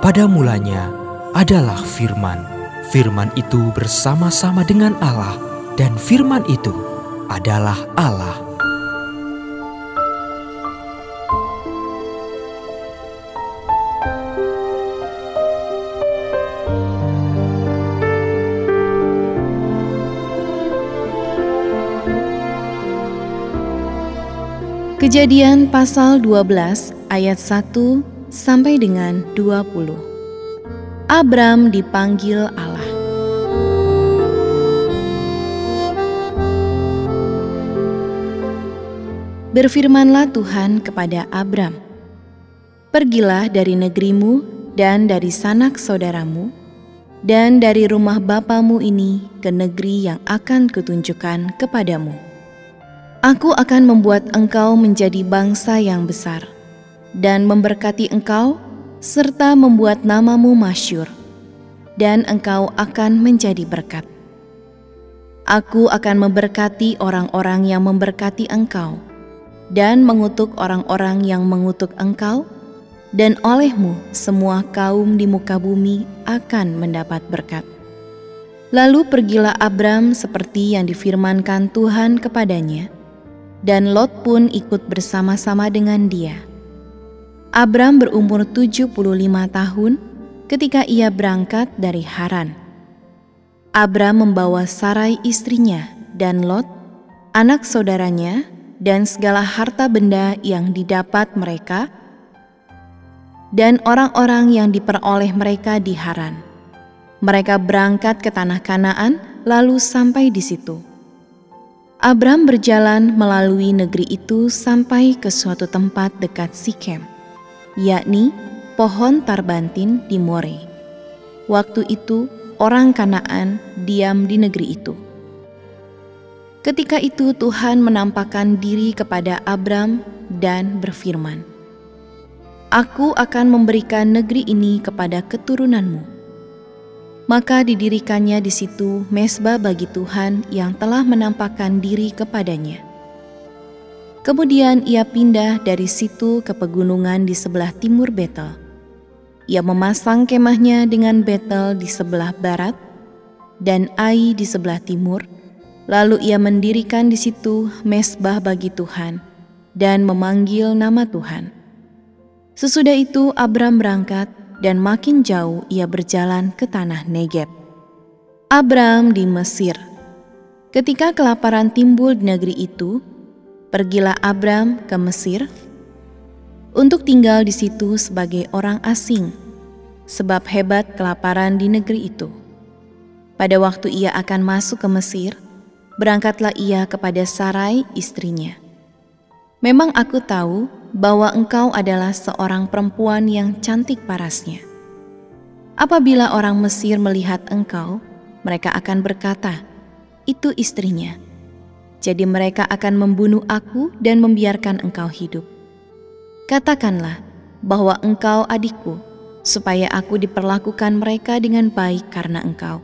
pada mulanya adalah firman. Firman itu bersama-sama dengan Allah dan firman itu adalah Allah. Kejadian pasal 12 ayat 1 sampai dengan 20. Abram dipanggil Allah. Berfirmanlah Tuhan kepada Abram, Pergilah dari negerimu dan dari sanak saudaramu, dan dari rumah bapamu ini ke negeri yang akan kutunjukkan kepadamu. Aku akan membuat engkau menjadi bangsa yang besar, dan memberkati engkau, serta membuat namamu masyur, dan engkau akan menjadi berkat. Aku akan memberkati orang-orang yang memberkati engkau, dan mengutuk orang-orang yang mengutuk engkau, dan olehmu semua kaum di muka bumi akan mendapat berkat. Lalu pergilah Abram seperti yang difirmankan Tuhan kepadanya, dan Lot pun ikut bersama-sama dengan dia. Abram berumur 75 tahun ketika ia berangkat dari Haran. Abram membawa Sarai istrinya dan Lot, anak saudaranya, dan segala harta benda yang didapat mereka, dan orang-orang yang diperoleh mereka di Haran. Mereka berangkat ke tanah Kanaan, lalu sampai di situ. Abram berjalan melalui negeri itu sampai ke suatu tempat dekat Sikem, yakni pohon tarbantin di More. Waktu itu, orang Kanaan diam di negeri itu. Ketika itu Tuhan menampakkan diri kepada Abram dan berfirman, Aku akan memberikan negeri ini kepada keturunanmu. Maka didirikannya di situ mesbah bagi Tuhan yang telah menampakkan diri kepadanya. Kemudian ia pindah dari situ ke pegunungan di sebelah timur Betel. Ia memasang kemahnya dengan Betel di sebelah barat dan Ai di sebelah timur, Lalu ia mendirikan di situ mesbah bagi Tuhan dan memanggil nama Tuhan. Sesudah itu Abram berangkat dan makin jauh ia berjalan ke tanah Negeb. Abram di Mesir. Ketika kelaparan timbul di negeri itu, pergilah Abram ke Mesir untuk tinggal di situ sebagai orang asing, sebab hebat kelaparan di negeri itu. Pada waktu ia akan masuk ke Mesir, berangkatlah ia kepada Sarai istrinya. Memang aku tahu bahwa engkau adalah seorang perempuan yang cantik parasnya. Apabila orang Mesir melihat engkau, mereka akan berkata, "Itu istrinya." Jadi mereka akan membunuh aku dan membiarkan engkau hidup. Katakanlah bahwa engkau adikku, supaya aku diperlakukan mereka dengan baik karena engkau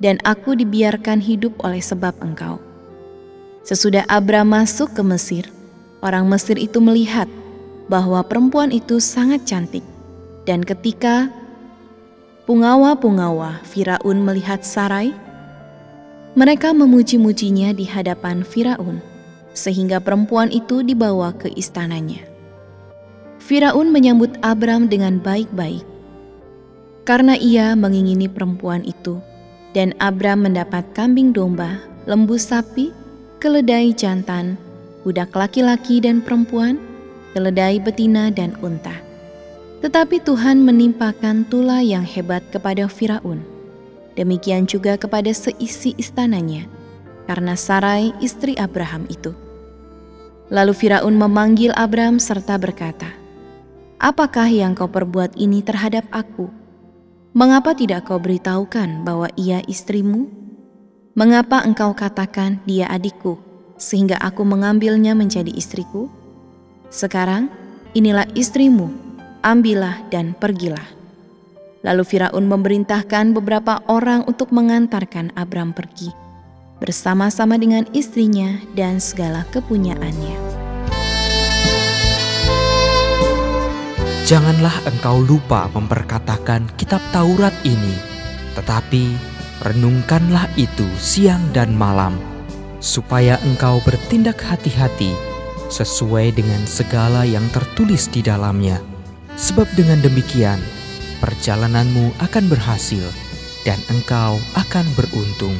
dan aku dibiarkan hidup oleh sebab engkau. Sesudah Abram masuk ke Mesir, orang Mesir itu melihat bahwa perempuan itu sangat cantik, dan ketika pungawa-pungawa Firaun melihat Sarai, mereka memuji-mujinya di hadapan Firaun, sehingga perempuan itu dibawa ke istananya. Firaun menyambut Abram dengan baik-baik, karena ia mengingini perempuan itu dan Abram mendapat kambing domba, lembu sapi, keledai jantan, budak laki-laki dan perempuan, keledai betina dan unta. Tetapi Tuhan menimpakan tula yang hebat kepada Firaun. Demikian juga kepada seisi istananya, karena Sarai istri Abraham itu. Lalu Firaun memanggil Abram serta berkata, Apakah yang kau perbuat ini terhadap aku?' Mengapa tidak kau beritahukan bahwa ia istrimu? Mengapa engkau katakan dia adikku, sehingga aku mengambilnya menjadi istriku? Sekarang, inilah istrimu, ambillah dan pergilah. Lalu Firaun memerintahkan beberapa orang untuk mengantarkan Abram pergi, bersama-sama dengan istrinya dan segala kepunyaannya. Janganlah engkau lupa memperkatakan kitab Taurat ini, tetapi renungkanlah itu siang dan malam, supaya engkau bertindak hati-hati sesuai dengan segala yang tertulis di dalamnya. Sebab dengan demikian, perjalananmu akan berhasil dan engkau akan beruntung.